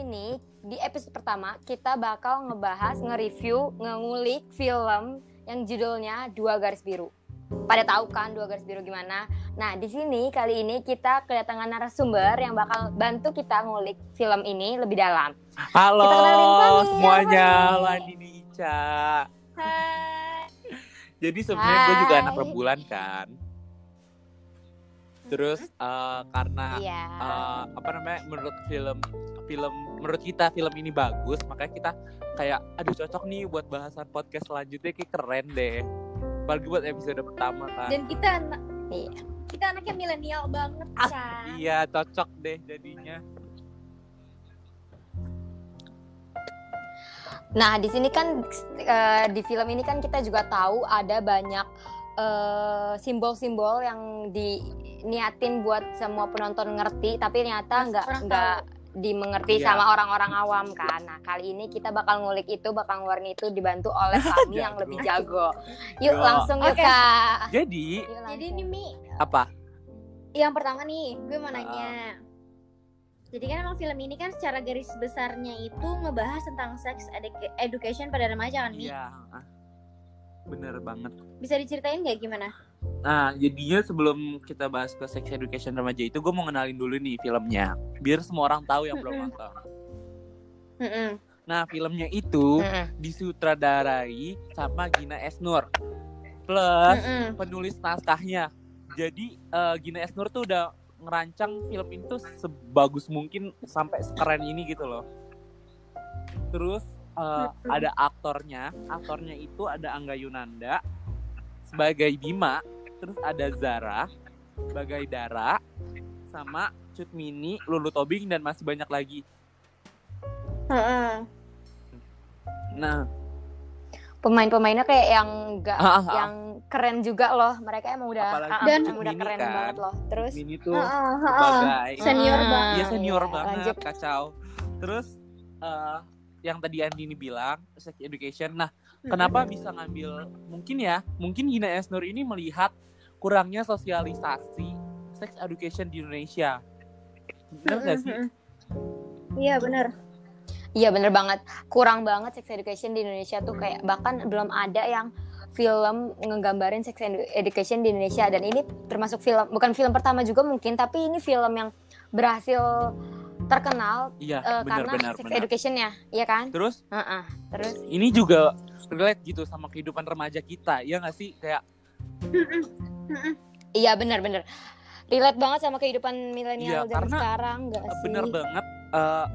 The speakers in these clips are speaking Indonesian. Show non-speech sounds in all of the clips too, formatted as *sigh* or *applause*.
sini di episode pertama kita bakal ngebahas, nge-review, ngulik film yang judulnya Dua Garis Biru. Pada tahu kan Dua Garis Biru gimana? Nah, di sini kali ini kita kedatangan narasumber yang bakal bantu kita ngulik film ini lebih dalam. Halo Fani, semuanya, nih, Ica. Hai. Jadi sebenarnya gue juga anak rembulan kan. Terus eh, karena Iya. eh, apa namanya menurut film film menurut kita film ini bagus, makanya kita kayak aduh cocok nih buat bahasan podcast selanjutnya kayak keren deh. Apalagi buat episode pertama kan. Dan kita anak Iya. kita anaknya milenial banget, Ah, Chan. Iya cocok deh jadinya. Nah, di sini kan eh, di film ini kan kita juga tahu ada banyak eh, simbol-simbol yang diniatin buat semua penonton ngerti, tapi ternyata nggak nggak dimengerti Iya. sama orang-orang awam kan. Nah, kali ini kita bakal ngulik itu, bakal ngeluarin itu dibantu oleh *laughs* Fami yang lebih jago. Yuk Yo. langsung yuk Oke. Kak. Jadi Yuk, Jadi ini Mi, apa? yang pertama nih, gue mau nanya. Jadi kan emang film ini kan secara garis besarnya itu ngebahas tentang sex edu- education pada remaja kan, Mi? Iya. Bener banget. Bisa diceritain nggak gimana? Nah, jadinya sebelum kita bahas ke sex education remaja itu, gue mau kenalin dulu nih filmnya, biar semua orang tahu yang belum nonton. Nah, filmnya itu disutradarai sama Gina Esnur, plus penulis naskahnya. Jadi eh, Gina Esnur tuh udah ngerancang film itu sebagus mungkin sampai sekeren ini gitu loh. Terus Mm-mm. ada aktornya, aktornya itu ada Angga Yunanda sebagai Bima, terus ada Zara sebagai Dara, sama Cut Mini, Lulu Tobing dan masih banyak lagi. Heeh. Nah, Pemain-pemainnya kayak yang enggak yang keren juga loh. Mereka emang udah Apalagi Dan- emang udah Mini keren kan. banget loh. Terus Mini tuh Heeh, heeh. sebagai Senior Ah, banget. Iya senior iya, banget, lanjut. kacau. Terus eh yang tadi Andini bilang sex education. Nah. Kenapa bisa ngambil? Mungkin ya, mungkin Gina Esnur ini melihat kurangnya sosialisasi sex education di Indonesia. Benar nggak sih? Mm-mm. Iya benar. Iya bener banget, kurang banget sex education di Indonesia tuh kayak bahkan belum ada yang film ngegambarin sex edu- education di Indonesia dan ini termasuk film bukan film pertama juga mungkin tapi ini film yang berhasil terkenal Iya, eh, benar karena benar sex benar. educationnya, iya kan? Terus Heeh. Terus ini juga relate gitu sama kehidupan remaja kita, ya nggak sih? Kayak iya bener-bener relate banget sama kehidupan milenial zaman karena sekarang enggak sih? bener banget eh,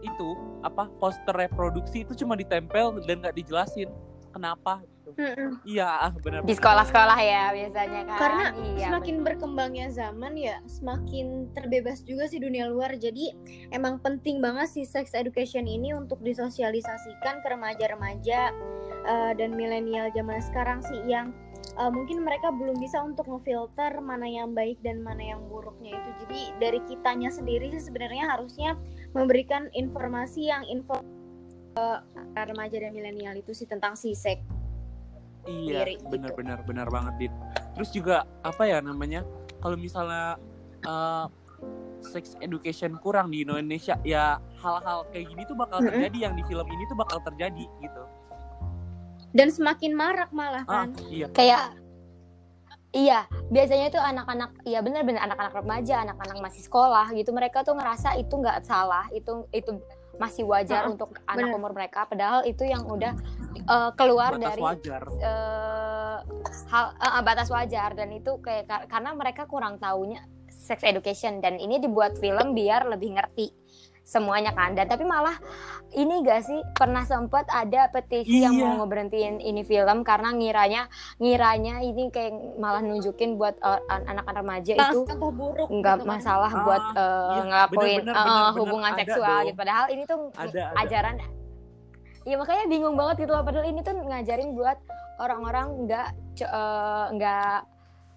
itu apa poster reproduksi itu cuma ditempel dan nggak dijelasin kenapa gitu. Mm-mm. Iya, ah, benar. Di sekolah-sekolah ya biasanya kan. Karena iya, semakin bener. berkembangnya zaman ya semakin terbebas juga sih dunia luar jadi emang penting banget sih sex education ini untuk disosialisasikan ke remaja-remaja eh, dan milenial zaman sekarang sih yang eh, mungkin mereka belum bisa untuk ngefilter mana yang baik dan mana yang buruknya itu jadi dari kitanya sendiri sih sebenarnya harusnya memberikan informasi yang info eh, remaja dan milenial itu sih tentang si seks Iya, gitu. benar-benar benar banget Dit. Terus juga apa ya namanya? Kalau misalnya eh, sex education kurang di Indonesia, ya hal-hal kayak gini tuh bakal terjadi yang di film ini tuh bakal terjadi gitu. dan semakin marak malah Ah, kan iya. kayak iya biasanya tuh anak-anak iya benar-benar anak-anak remaja anak-anak masih sekolah gitu mereka tuh ngerasa itu nggak salah itu itu masih wajar Heeh, untuk anak bener. umur mereka padahal itu yang udah eh, keluar Batas dari wajar. eh, hal eh, batas wajar dan itu kayak kar- karena mereka kurang taunya sex education dan ini dibuat film biar lebih ngerti semuanya kan. Dan tapi malah ini gak sih pernah sempat ada petisi yang Iya. mau ngeberhentiin ini film karena ngiranya ngiranya ini kayak malah nunjukin buat eh, an- anak-anak remaja Malah itu buruk nggak gitu kan. masalah Ah, buat eh, iya, ngelakuin bener, eh, bener, bener, hubungan ada seksual gitu. Padahal ini tuh Ada, ada. ajaran. Iya makanya bingung banget gitu loh. Padahal ini tuh ngajarin buat orang-orang nggak eh, nggak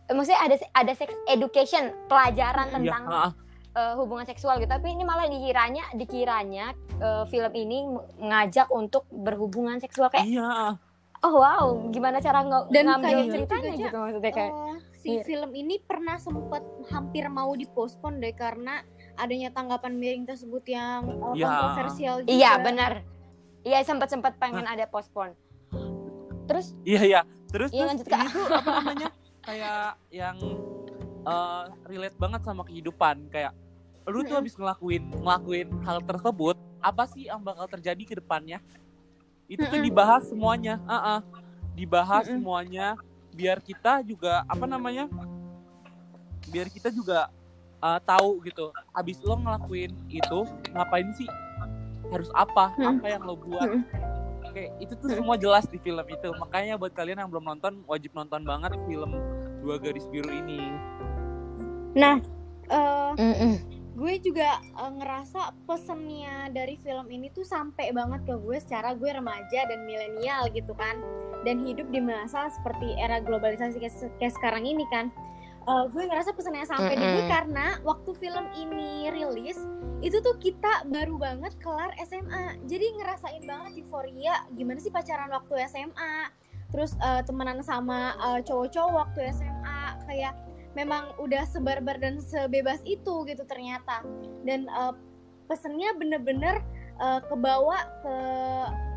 eh, maksudnya ada ada sex education pelajaran Iya, tentang ah, eh, hubungan seksual gitu tapi ini malah dikiranya dikiranya eh, film ini ngajak untuk berhubungan seksual kayak iya. oh wow gimana cara ng- Dan ngambil kayaknya ceritanya juga, gitu maksudnya kayak Eh, si Iya. film ini pernah sempat hampir mau dipospon deh karena adanya tanggapan miring tersebut yang uh, Ya. kontroversial juga. Iya benar. Iya sempat sempat pengen ada postpone. Terus Iya iya. Terus Iya, terus lanjut, Kak. ini tuh apa namanya? kayak yang eh, relate banget sama kehidupan kayak lu tuh habis ngelakuin ngelakuin hal tersebut, apa sih yang bakal terjadi ke depannya? Itu tuh dibahas semuanya. Ah, ah. Dibahas semuanya biar kita juga apa namanya? Biar kita juga eh, tahu gitu. Habis lo ngelakuin itu, ngapain sih? Harus apa? Mm. Apa yang lo buat? Oke, itu tuh semua jelas di film itu. Makanya buat kalian yang belum nonton, wajib nonton banget film Dua Garis Biru ini. Nah, eh, Mm-mm. Gue juga eh, ngerasa pesennya dari film ini tuh sampai banget ke gue secara gue remaja dan milenial gitu kan. Dan hidup di masa seperti era globalisasi kayak, kayak sekarang ini kan. Eh, gue ngerasa pesannya sampai di gue karena waktu film ini rilis itu tuh kita baru banget kelar SMA jadi ngerasain banget euforia gimana sih pacaran waktu SMA terus eh, temenan sama eh, cowok-cowok waktu SMA kayak memang udah sebarbar dan sebebas itu gitu ternyata dan eh, pesennya bener-bener eh, kebawa ke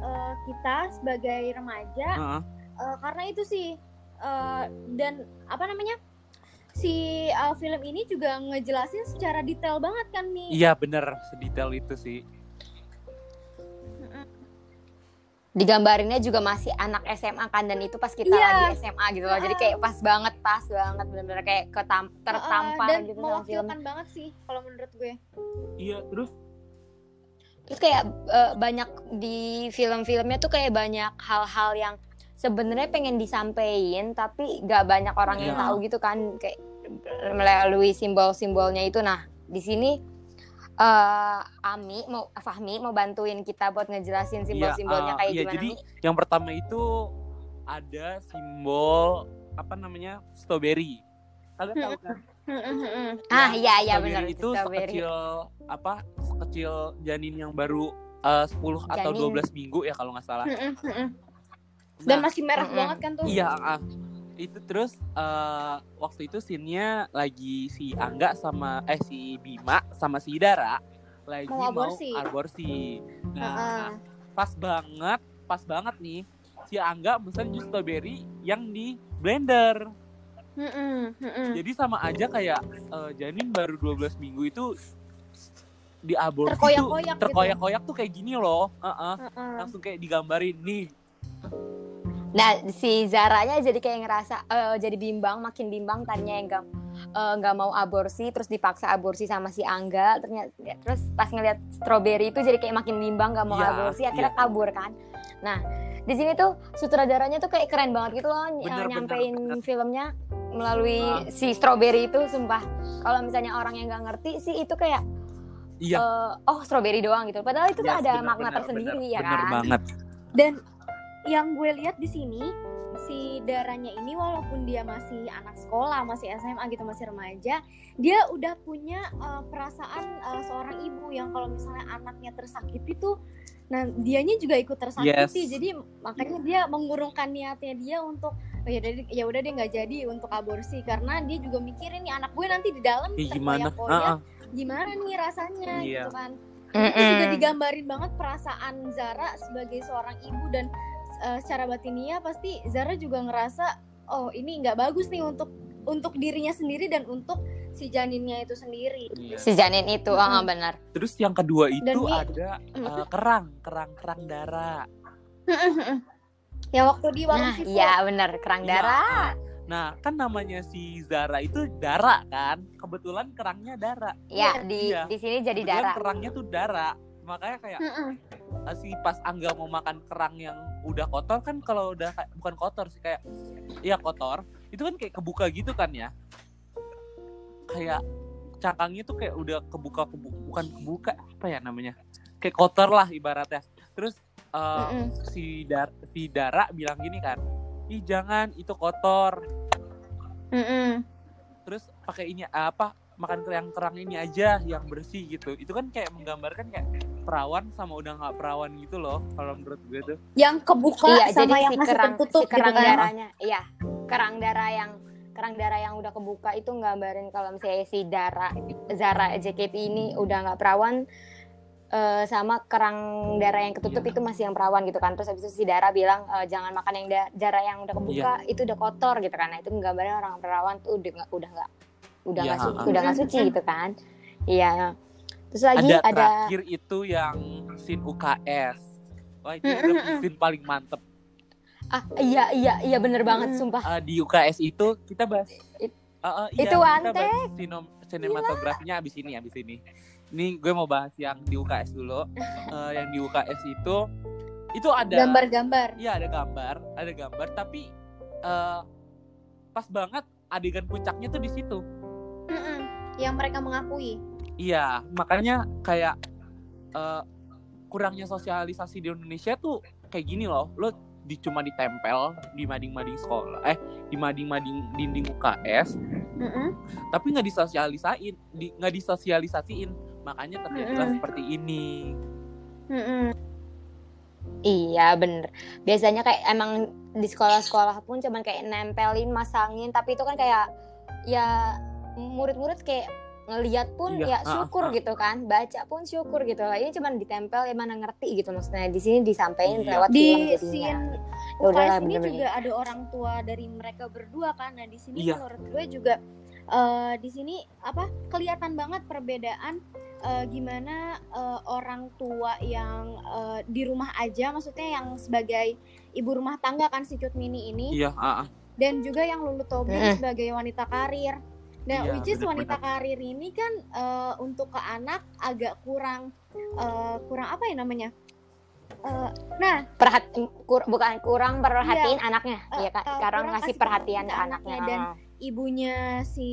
eh, kita sebagai remaja Heeh. Eh, karena itu sih eh, dan apa namanya si eh, film ini juga ngejelasin secara detail banget kan nih Iya bener, sedetail itu sih. Digambarinnya juga masih anak SMA kan dan itu pas kita Iya. lagi SMA gitu loh. Jadi kayak pas banget, pas banget bener-bener kayak ketam tertampar dan gitu sama film. banget sih kalau menurut gue Iya, terus Terus kayak eh, banyak di film-filmnya tuh kayak banyak hal-hal yang sebenarnya pengen disampaikan tapi gak banyak orang yang Iya. tahu gitu kan kayak melalui simbol-simbolnya itu. Nah di sini eh Ami mau Fahmi mau bantuin kita buat ngejelasin simbol-simbolnya ah, kayak iya, gimana jadi Mi? yang pertama itu ada simbol apa namanya strawberry. Kalian tahu kan? Ah iya iya benar itu strawberry. sekecil apa? Sekecil janin yang baru eh, 10 atau Janin. 12 minggu ya kalau nggak salah. dan Nah, masih merah banget kan tuh Iya, ah. Itu terus eh, waktu itu scene-nya lagi si Angga sama eh si Bima sama si Dara lagi Mau mau aborsi. aborsi. Nah, Heeh. pas banget, pas banget nih si Angga pesan jus strawberry yang di blender. Mm-mm, mm-mm. Jadi sama aja kayak eh, janin baru 12 minggu itu di aborsi tuh Terkoyak-koyak gitu. terkoyak-koyak tuh kayak gini loh. Heeh. Heeh. Langsung kayak digambarin nih. Nah si Zaranya jadi kayak ngerasa eh, jadi bimbang makin bimbang tadinya yang gak eh, nggak mau aborsi terus dipaksa aborsi sama si Angga ternyata terus pas ngeliat strawberry itu jadi kayak makin bimbang nggak mau Iya, aborsi akhirnya iya. kabur kan nah di sini tuh sutradaranya tuh kayak keren banget gitu loh Bener, bener, nyampein bener. filmnya melalui si strawberry itu sumpah kalau misalnya orang yang nggak ngerti sih itu kayak Iya. eh, oh strawberry doang gitu padahal itu tuh Yes, ada bener, makna bener, tersendiri bener, ya bener kan banget. dan yang gue lihat di sini si darahnya ini walaupun dia masih anak sekolah masih SMA gitu masih remaja dia udah punya uh, perasaan uh, seorang ibu yang kalau misalnya anaknya tersakiti tuh nah dianya juga ikut tersakiti Yes. jadi makanya dia mengurungkan niatnya dia untuk oh, ya udah ya udah dia nggak jadi untuk aborsi karena dia juga mikirin nih anak gue nanti di dalam gimana? terkoyak-koyak, Heeh. gimana nih rasanya Iya. gitu kan itu juga digambarin banget perasaan Zara sebagai seorang ibu dan uh, secara batinia pasti Zara juga ngerasa oh ini nggak bagus nih untuk untuk dirinya sendiri dan untuk si janinnya itu sendiri. Iya. si janin itu Mm-mm. ah benar Terus yang kedua itu Dan ini- ada uh, kerang, kerang, kerang darah. ya waktu di warung nah iya benar kerang Iya. darah Nah, kan namanya si Zara itu Dara kan? Kebetulan kerangnya Dara. Ya, di Iya. di sini jadi Kebetulan darah. kerangnya tuh Dara. Makanya kayak Mm-mm. Si pas Angga mau makan kerang yang udah kotor kan kalau udah kayak- bukan kotor sih kayak iya kotor, itu kan kayak kebuka gitu kan ya. Kayak cangkangnya tuh kayak udah kebuka kebu bukan kebuka apa ya namanya? Kayak kotor lah ibaratnya. Terus uh, Mm-mm. si Dar si Dara bilang gini kan, ih jangan itu kotor. Mm-mm. Terus pakai ini apa? Makan kerang kerang ini aja yang bersih gitu. Itu kan kayak menggambarkan kayak perawan sama udah nggak perawan gitu loh. Kalau menurut gue tuh. Yang kebuka Iya, sama jadi yang si masih kerang tertutup si kerang gitu kan. darahnya. Iya, kerang darah yang kerang darah yang udah kebuka itu nggambarin kalau misalnya si Dara Zara JKT ini udah nggak perawan eh, sama kerang darah yang ketutup Iya. itu masih yang perawan gitu kan terus habis itu si Dara bilang eh, jangan makan yang da- darah yang udah kebuka Iya. itu udah kotor gitu kan nah itu nggambarin orang perawan tuh udah nggak udah nggak udah Iya, nggak suci ha-ha. udah nggak suci gitu kan iya terus lagi ada, ada, terakhir itu yang scene UKS wah itu Mm, udah mm, mm. scene paling mantep ah iya iya iya bener banget Mm. sumpah Eh, di UKS itu kita bahas It- Uh, uh, iya, itu Antek. bahas sino- sinematografinya abis ini abis ini ini gue mau bahas yang di UKS dulu *laughs* Eh, yang di UKS itu itu ada Gambar-gambar. Iya ada gambar, ada gambar, tapi eh, pas banget adegan puncaknya tuh di situ. Mm-mm. Yang mereka mengakui. Iya, makanya kayak eh, kurangnya sosialisasi di Indonesia tuh kayak gini loh. Lo di cuma ditempel di mading-mading sekolah, eh di mading-mading dinding UKS, Mm-mm. tapi nggak disosialisain, di, nggak disosialisasiin. Makanya terjadilah Mm-mm. seperti ini. Mm-mm. Iya bener Biasanya kayak emang di sekolah-sekolah pun cuman kayak nempelin, masangin Tapi itu kan kayak ya murid-murid kayak ngeliat pun Iya, ya ah, syukur ah. gitu kan Baca pun syukur gitu lah Ini cuman ditempel ya mana ngerti gitu maksudnya di sini disampaikan Iya. lewat Di film scene Ya UKS ini bener-bener. juga ada orang tua dari mereka berdua kan. Nah, di sini Iya. menurut gue juga eh, di sini apa kelihatan banget perbedaan eh, gimana eh, orang tua yang eh, di rumah aja maksudnya yang sebagai ibu rumah tangga kan si Cut Mini ini Iya, ah, ah. dan juga yang Lulu Tobing Mm-mm. sebagai wanita karir. Nah, Iya, which is benar-benar. wanita karir ini kan eh, untuk ke anak agak kurang eh, kurang apa ya namanya? Eh, nah, Perhat kur- bukan kurang perhatiin anaknya Eh, ya eh, karena kurang ngasih perhatian perhatian ke anaknya, anaknya dan Ah. ibunya si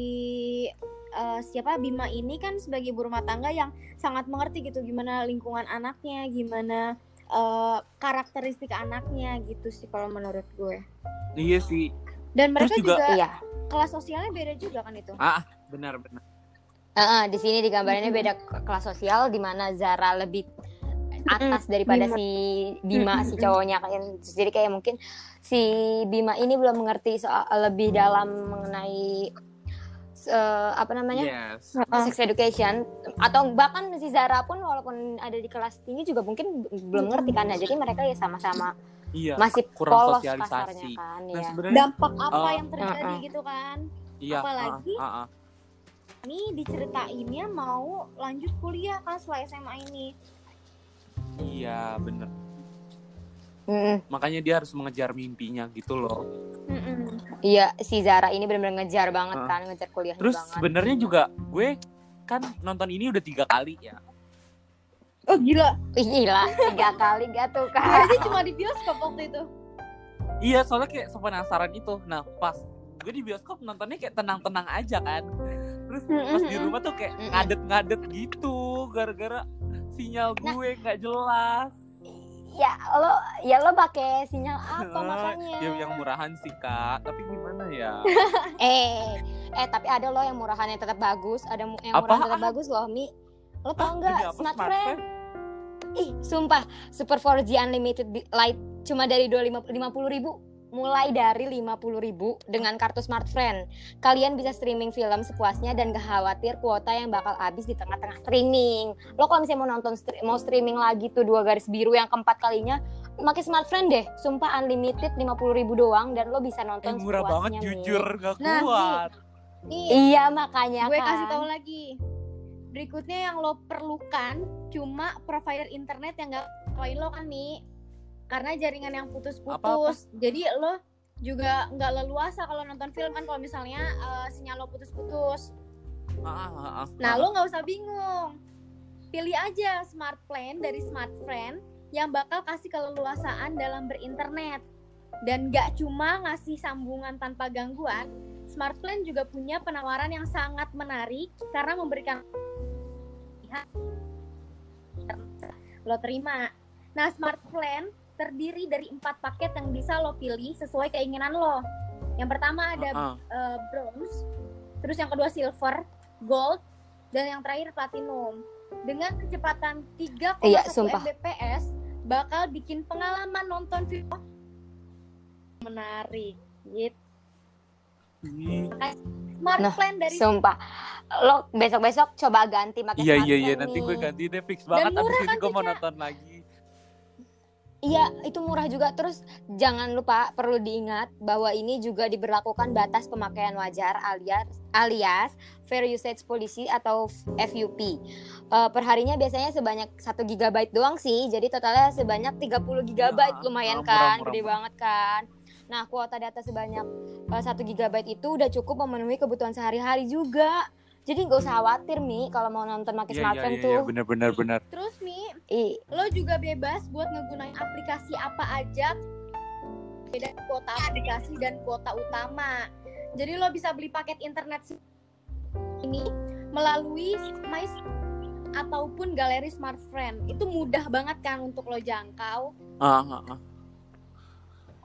eh, siapa Bima ini kan sebagai ibu rumah tangga yang sangat mengerti gitu gimana lingkungan anaknya, gimana eh, karakteristik anaknya gitu sih kalau menurut gue. Iya sih, Dan mereka juga- juga, Iya kelas sosialnya beda juga kan itu. benar-benar. Heeh, di sini digambarinnya Mm-mm. beda ke- kelas sosial di mana Zara lebih atas daripada Bima. si Bima si cowoknya kan jadi kayak mungkin si Bima ini belum mengerti soal lebih dalam mengenai eh, apa namanya Yes. Sex education atau bahkan si Zara pun walaupun ada di kelas tinggi juga mungkin belum ngerti kan nah, jadi mereka ya sama-sama Iya. masih kurang polos sosialisasi. kasarnya kan Nah, ya sebenarnya Dampak apa Eh, yang terjadi uh-uh. gitu kan? iya, apalagi- ah, ah, ah. Ini diceritainnya mau lanjut kuliah kan setelah SMA ini. Iya, bener. Mm-mm. Makanya dia harus mengejar mimpinya gitu loh. Mm-mm. iya si Zara ini benar-benar ngejar banget Heeh. kan ngejar kuliahnya Terus sebenarnya juga gue kan nonton ini udah tiga kali ya. Oh gila, Ih, gila tiga *laughs* kali gak tuh kak aja cuma di bioskop waktu itu. Iya, soalnya kayak sepenasaran itu. Nah, pas gue di bioskop nontonnya kayak tenang-tenang aja kan. Terus pas di rumah tuh kayak ngadet-ngadet gitu gara-gara sinyal Nah. gue nggak jelas. ya lo ya lo pakai sinyal apa *laughs* makanya Ya yang murahan sih kak, tapi gimana ya? *laughs* eh eh tapi ada lo yang murahan yang tetap bagus ada yang murahan tetap bagus loh mi lo tau nggak smartphone? friend ih sumpah super 4G unlimited light cuma dari dua lima puluh ribu mulai dari 50.000 ribu dengan kartu smart friend kalian bisa streaming film sepuasnya dan gak khawatir kuota yang bakal habis di tengah-tengah streaming lo kalau misalnya mau nonton mau streaming lagi tuh dua garis biru yang keempat kalinya pakai smart friend deh sumpah unlimited 50.000 ribu doang dan lo bisa Eh, nonton murah banget sepuasnya, Mi. jujur gak Nah, kuat. Nih, Iya makanya gue kan. kasih tahu lagi. Berikutnya yang lo perlukan cuma provider internet yang gak koin lo kan nih. Karena jaringan yang putus-putus. Jadi lo juga nggak leluasa kalau nonton film kan kalau misalnya eh, sinyal lo putus-putus. Ah, ah, ah, Nah, ah. lo nggak usah bingung. Pilih aja smart plan dari Smart Friend yang bakal kasih keleluasaan dalam berinternet. Dan nggak cuma ngasih sambungan tanpa gangguan, Smart Plan juga punya penawaran yang sangat menarik karena memberikan lo terima. Nah, Smart Plan terdiri dari empat paket yang bisa lo pilih sesuai keinginan lo. Yang pertama ada Ah, ah. eh, bronze, terus yang kedua silver, gold, dan yang terakhir platinum. Dengan kecepatan 3,1 Iya. Mbps bakal bikin pengalaman nonton film menarik. Gitu. Smart Nah, plan dari Sumpah. Lo besok-besok coba ganti pakai Iya smart iya iya plan nanti gue ganti deh fix banget abis murah ini kan, gue mau nonton lagi. Iya, itu murah juga. Terus jangan lupa perlu diingat bahwa ini juga diberlakukan batas pemakaian wajar alias alias Fair Usage Policy atau FUP. Eh, perharinya biasanya sebanyak 1 GB doang sih. Jadi totalnya sebanyak 30 GB. Ya, Lumayan murah, kan? murah, Gede murah. banget kan? Nah, kuota data sebanyak eh, 1 GB itu udah cukup memenuhi kebutuhan sehari-hari juga. Jadi nggak usah khawatir Mi kalau mau nonton pakai Iya iya smartphone iya tuh. iya, bener bener bener. terus nih Ih, lo juga bebas buat ngegunain aplikasi apa aja beda kuota aplikasi dan kuota utama jadi lo bisa beli paket internet ini melalui My ataupun galeri Smart Friend itu mudah banget kan untuk lo jangkau Ah, ah, ah.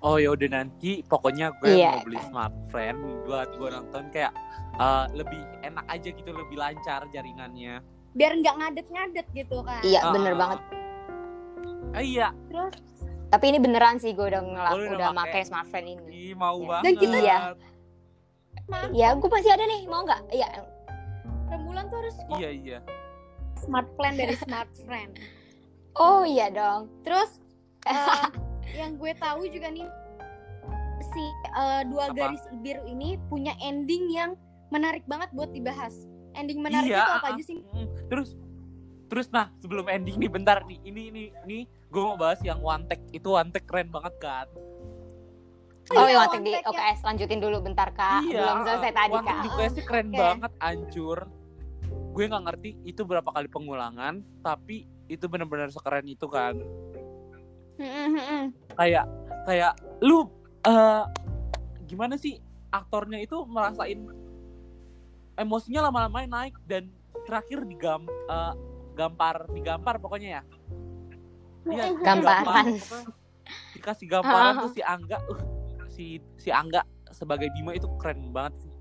Oh ya udah nanti pokoknya gue Iya. mau beli smart friend buat gue nonton kayak eh, lebih enak aja gitu lebih lancar jaringannya. biar nggak ngadet-ngadet gitu kan iya Ah, bener banget. Ah, iya, terus Tapi ini beneran sih gue udah ngelak, lu udah udah pakai. smartphone ini. Ih, mau Iya. banget. Dan kita- Iya. Smart Ya, gue masih ada nih, mau nggak? Iya. rembulan tuh harus Iya iya. smart plan dari Smart Friend Oh iya dong. Terus *laughs* yang gue tahu juga nih si eh, dua Apa? garis biru ini punya ending yang menarik banget buat dibahas. Ending menarik Iya, itu apa ah, aja sih? Mm, Terus terus nah sebelum ending nih bentar nih ini ini ini gue mau bahas yang one take itu one take keren banget kan. Oh, iya, iya, wantek di one take ya. OKS lanjutin dulu bentar kak. Belum selesai tadi One Take kak. di keren Oke. banget, ancur. Gue nggak ngerti itu berapa kali pengulangan, tapi itu benar-benar sekeren itu kan. Kayak kayak lu eh gimana sih aktornya itu merasain emosinya lama-lama naik dan terakhir digam eh, gampar digampar pokoknya ya. Iya, Gamparan. pokoknya Dikasih gamparan tuh si Angga, uh, si si Angga sebagai Bima itu keren banget sih.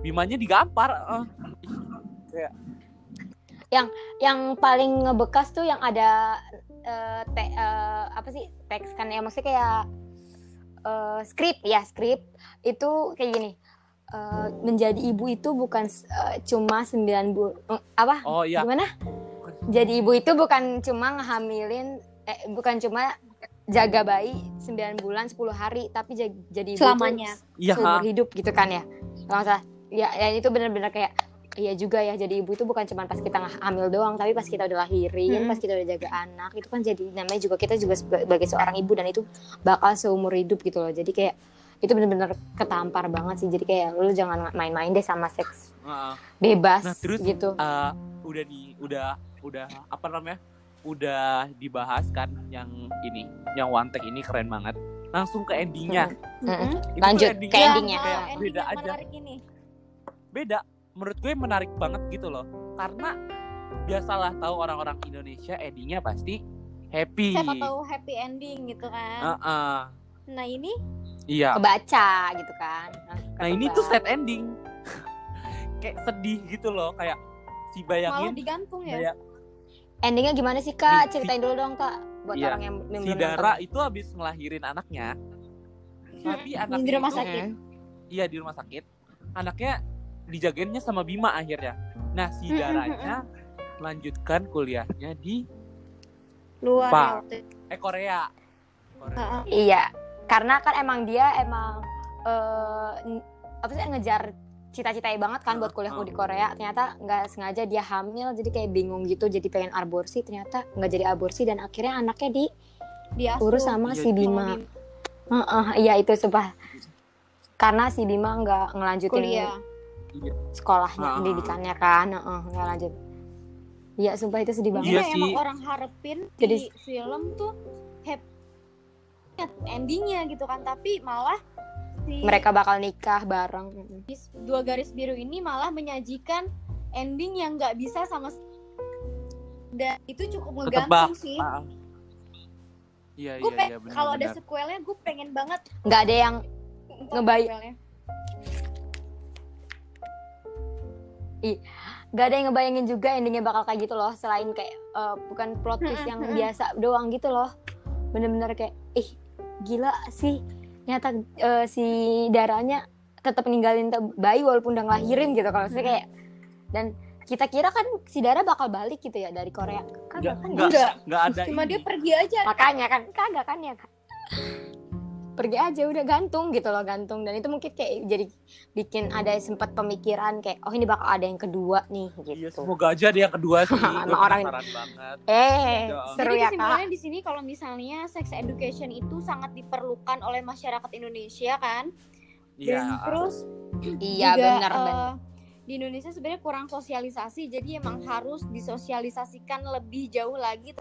Bimanya digampar. eh. Yang paling ngebekas tuh yang ada eh, te- eh, apa sih teks kan ya maksudnya kayak eh, skrip ya skrip itu kayak gini. Eh, menjadi ibu itu bukan eh, cuma 9 bulan apa Oh iya. gimana? Jadi ibu itu bukan cuma ngehamilin eh bukan cuma jaga bayi 9 bulan 10 hari tapi ja- jadi ibu Selamanya. Iya. seumur hidup gitu kan ya. Kalau salah. Ya, ya itu benar-benar kayak iya juga ya jadi ibu itu bukan cuma pas kita hamil doang tapi pas kita udah lahirin, Mm-mm. pas kita udah jaga anak itu kan jadi namanya juga kita juga sebagai seorang ibu dan itu bakal seumur hidup gitu loh. Jadi kayak itu benar-benar ketampar banget sih. Jadi kayak lu jangan main-main deh sama seks Heeh. bebas Nah, terus, gitu. Eh, udah di udah udah apa namanya? Udah dibahas kan yang ini, yang one take ini keren banget. Langsung ke endingnya. Itu tuh Lanjut endingnya ke Ya, endingnya. kayak ending beda aja. menarik ini. beda menurut gue menarik banget gitu loh karena biasalah tahu orang-orang Indonesia endingnya pasti happy Saya tahu happy ending gitu kan. Heeh. Nah ini iya kebaca gitu kan. nah ini tuh sad ending *laughs* kayak sedih gitu loh kayak si malah bayangin digantung ya. kayak Endingnya gimana sih kak? Di- Ceritain dulu dong kak buat Iya. orang yang si Dara itu habis ngelahirin anaknya tapi Hmm, anaknya di rumah itu- sakit. Iya di rumah sakit anaknya dijagainnya sama Bima akhirnya nah si Daranya melanjutkan kuliahnya di Luar itu. eh Korea Korea Heeh. Iya, karena kan emang dia emang eh n- apa sih ngejar cita-citanya banget kan buat kuliah Heeh. di Korea. Ternyata nggak sengaja dia hamil, jadi kayak bingung gitu, jadi pengen aborsi. Ternyata nggak jadi aborsi dan akhirnya anaknya Diasuh. diurus sama Iya, si sama Bima. Bima. Heeh, iya itu sumpah. Karena si Bima nggak ngelanjutin kuliah. Sekolahnya, Ah. pendidikannya kan, Heeh, nggak lanjut. Iya, sumpah itu sedih banget. Iya sih. emang orang harapin Jadi- di film tuh happy endingnya gitu kan, tapi malah si Mereka bakal nikah bareng. Dua garis biru ini malah menyajikan ending yang nggak bisa sama dan itu cukup ngegantung Ketebak. sih. Iya Gue iya iya benar. kalau ada sequelnya gue pengen banget Nggak ada yang nonton Sequelnya. gak ada yang ngebayangin juga endingnya bakal kayak gitu loh selain kayak eh, bukan plot twist yang biasa doang gitu loh bener-bener kayak ih gila sih ternyata eh, si darahnya tetap ninggalin bayi walaupun udah ngelahirin gitu kalau saya kayak dan kita kira kan si Dara bakal balik gitu ya dari Korea kan? Enggak, Enggak. enggak ada Cuma ini. dia pergi aja. makanya kan kagak kan ya Kak? Pergi aja udah gantung gitu loh gantung dan itu mungkin kayak jadi bikin ada sempat pemikiran kayak oh ini bakal ada yang kedua nih Iya, gitu semoga aja dia yang kedua sih. *laughs* Sama orang- banget. eh Iya. seru Jadi ya kak kesimpulannya di sini kalau misalnya sex education itu sangat diperlukan oleh masyarakat Indonesia kan. Iya. Dan terus iya juga, benar benar di Indonesia sebenarnya kurang sosialisasi jadi emang harus disosialisasikan lebih jauh lagi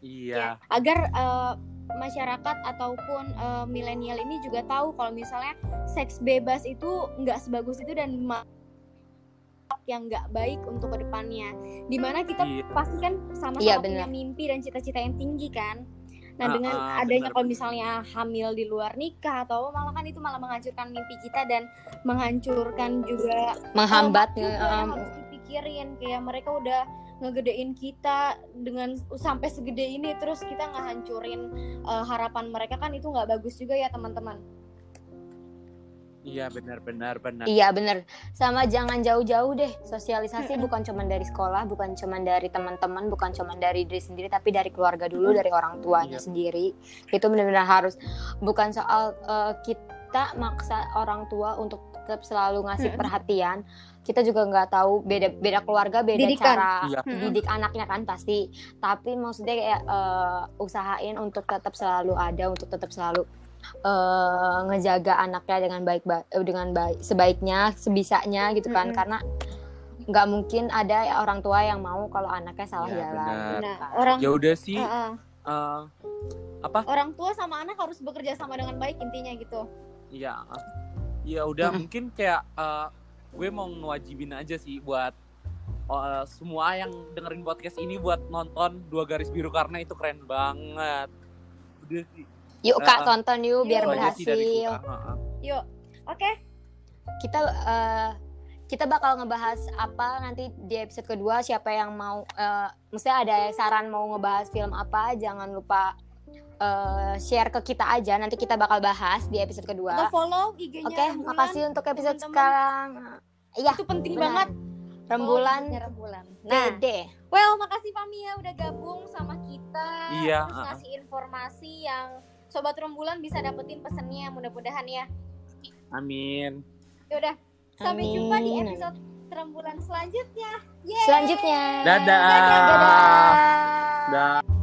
Iya. agar eh, masyarakat ataupun eh, milenial ini juga tahu kalau misalnya seks bebas itu nggak sebagus itu dan yang nggak baik untuk ke depannya. Di mana kita Iya. pasti kan sama-sama Iya, punya mimpi dan cita-cita yang tinggi kan. Nah Ah, dengan ah, adanya kalau misalnya hamil di luar nikah atau malah kan itu malah menghancurkan mimpi kita dan menghancurkan juga menghambat juga yang em, harus dipikirin. Kayak mereka udah ngegedein kita dengan sampai segede ini terus kita ngehancurin uh, harapan mereka kan itu nggak bagus juga ya teman-teman. Iya, benar benar benar. Iya bener sama jangan jauh-jauh deh. Sosialisasi bukan cuma dari sekolah bukan cuma dari teman-teman bukan cuma dari diri sendiri tapi dari keluarga dulu dari orang tuanya Iya. sendiri. Itu benar-benar harus bukan soal eh, kita maksa orang tua untuk tetap selalu ngasih Mm-mm. perhatian kita juga nggak tahu beda beda keluarga beda Didikan. cara. Mm-mm. didik anaknya kan pasti tapi maksudnya kayak eh, usahain untuk tetap selalu ada untuk tetap selalu eh, ngejaga anaknya dengan baik ba- eh, dengan baik sebaiknya sebisanya gitu kan Mm-mm. karena nggak mungkin ada ya orang tua yang mau kalau anaknya salah Iya, jalan benar. nah kan. orang Ya udah sih. uh-uh. eh, orang tua sama anak harus bekerja sama dengan baik intinya gitu Iya. Ya udah mungkin kayak eh, gue mau ngewajibin aja sih buat eh, semua yang dengerin podcast ini buat nonton dua garis biru karena itu keren banget. Udah sih. yuk kak Eh, tonton yuk biar yuk. Sih dari berhasil gua. Heeh. yuk oke kita eh, kita bakal ngebahas apa nanti di episode kedua siapa yang mau eh maksudnya ada saran mau ngebahas film apa jangan lupa eh, share ke kita aja nanti kita bakal bahas di episode atau kedua follow IG-nya oke Rembulan. makasih untuk episode teman-teman. sekarang iya itu penting benar. banget rembulan IG-nya rembulan nah deh well makasih Fami ya udah gabung sama kita Iya, terus ngasih informasi yang sobat rembulan bisa dapetin pesennya mudah-mudahan ya Amin. ya udah sampai jumpa di Amin. episode rembulan selanjutnya Yeay! selanjutnya Dadah. dadah Dah.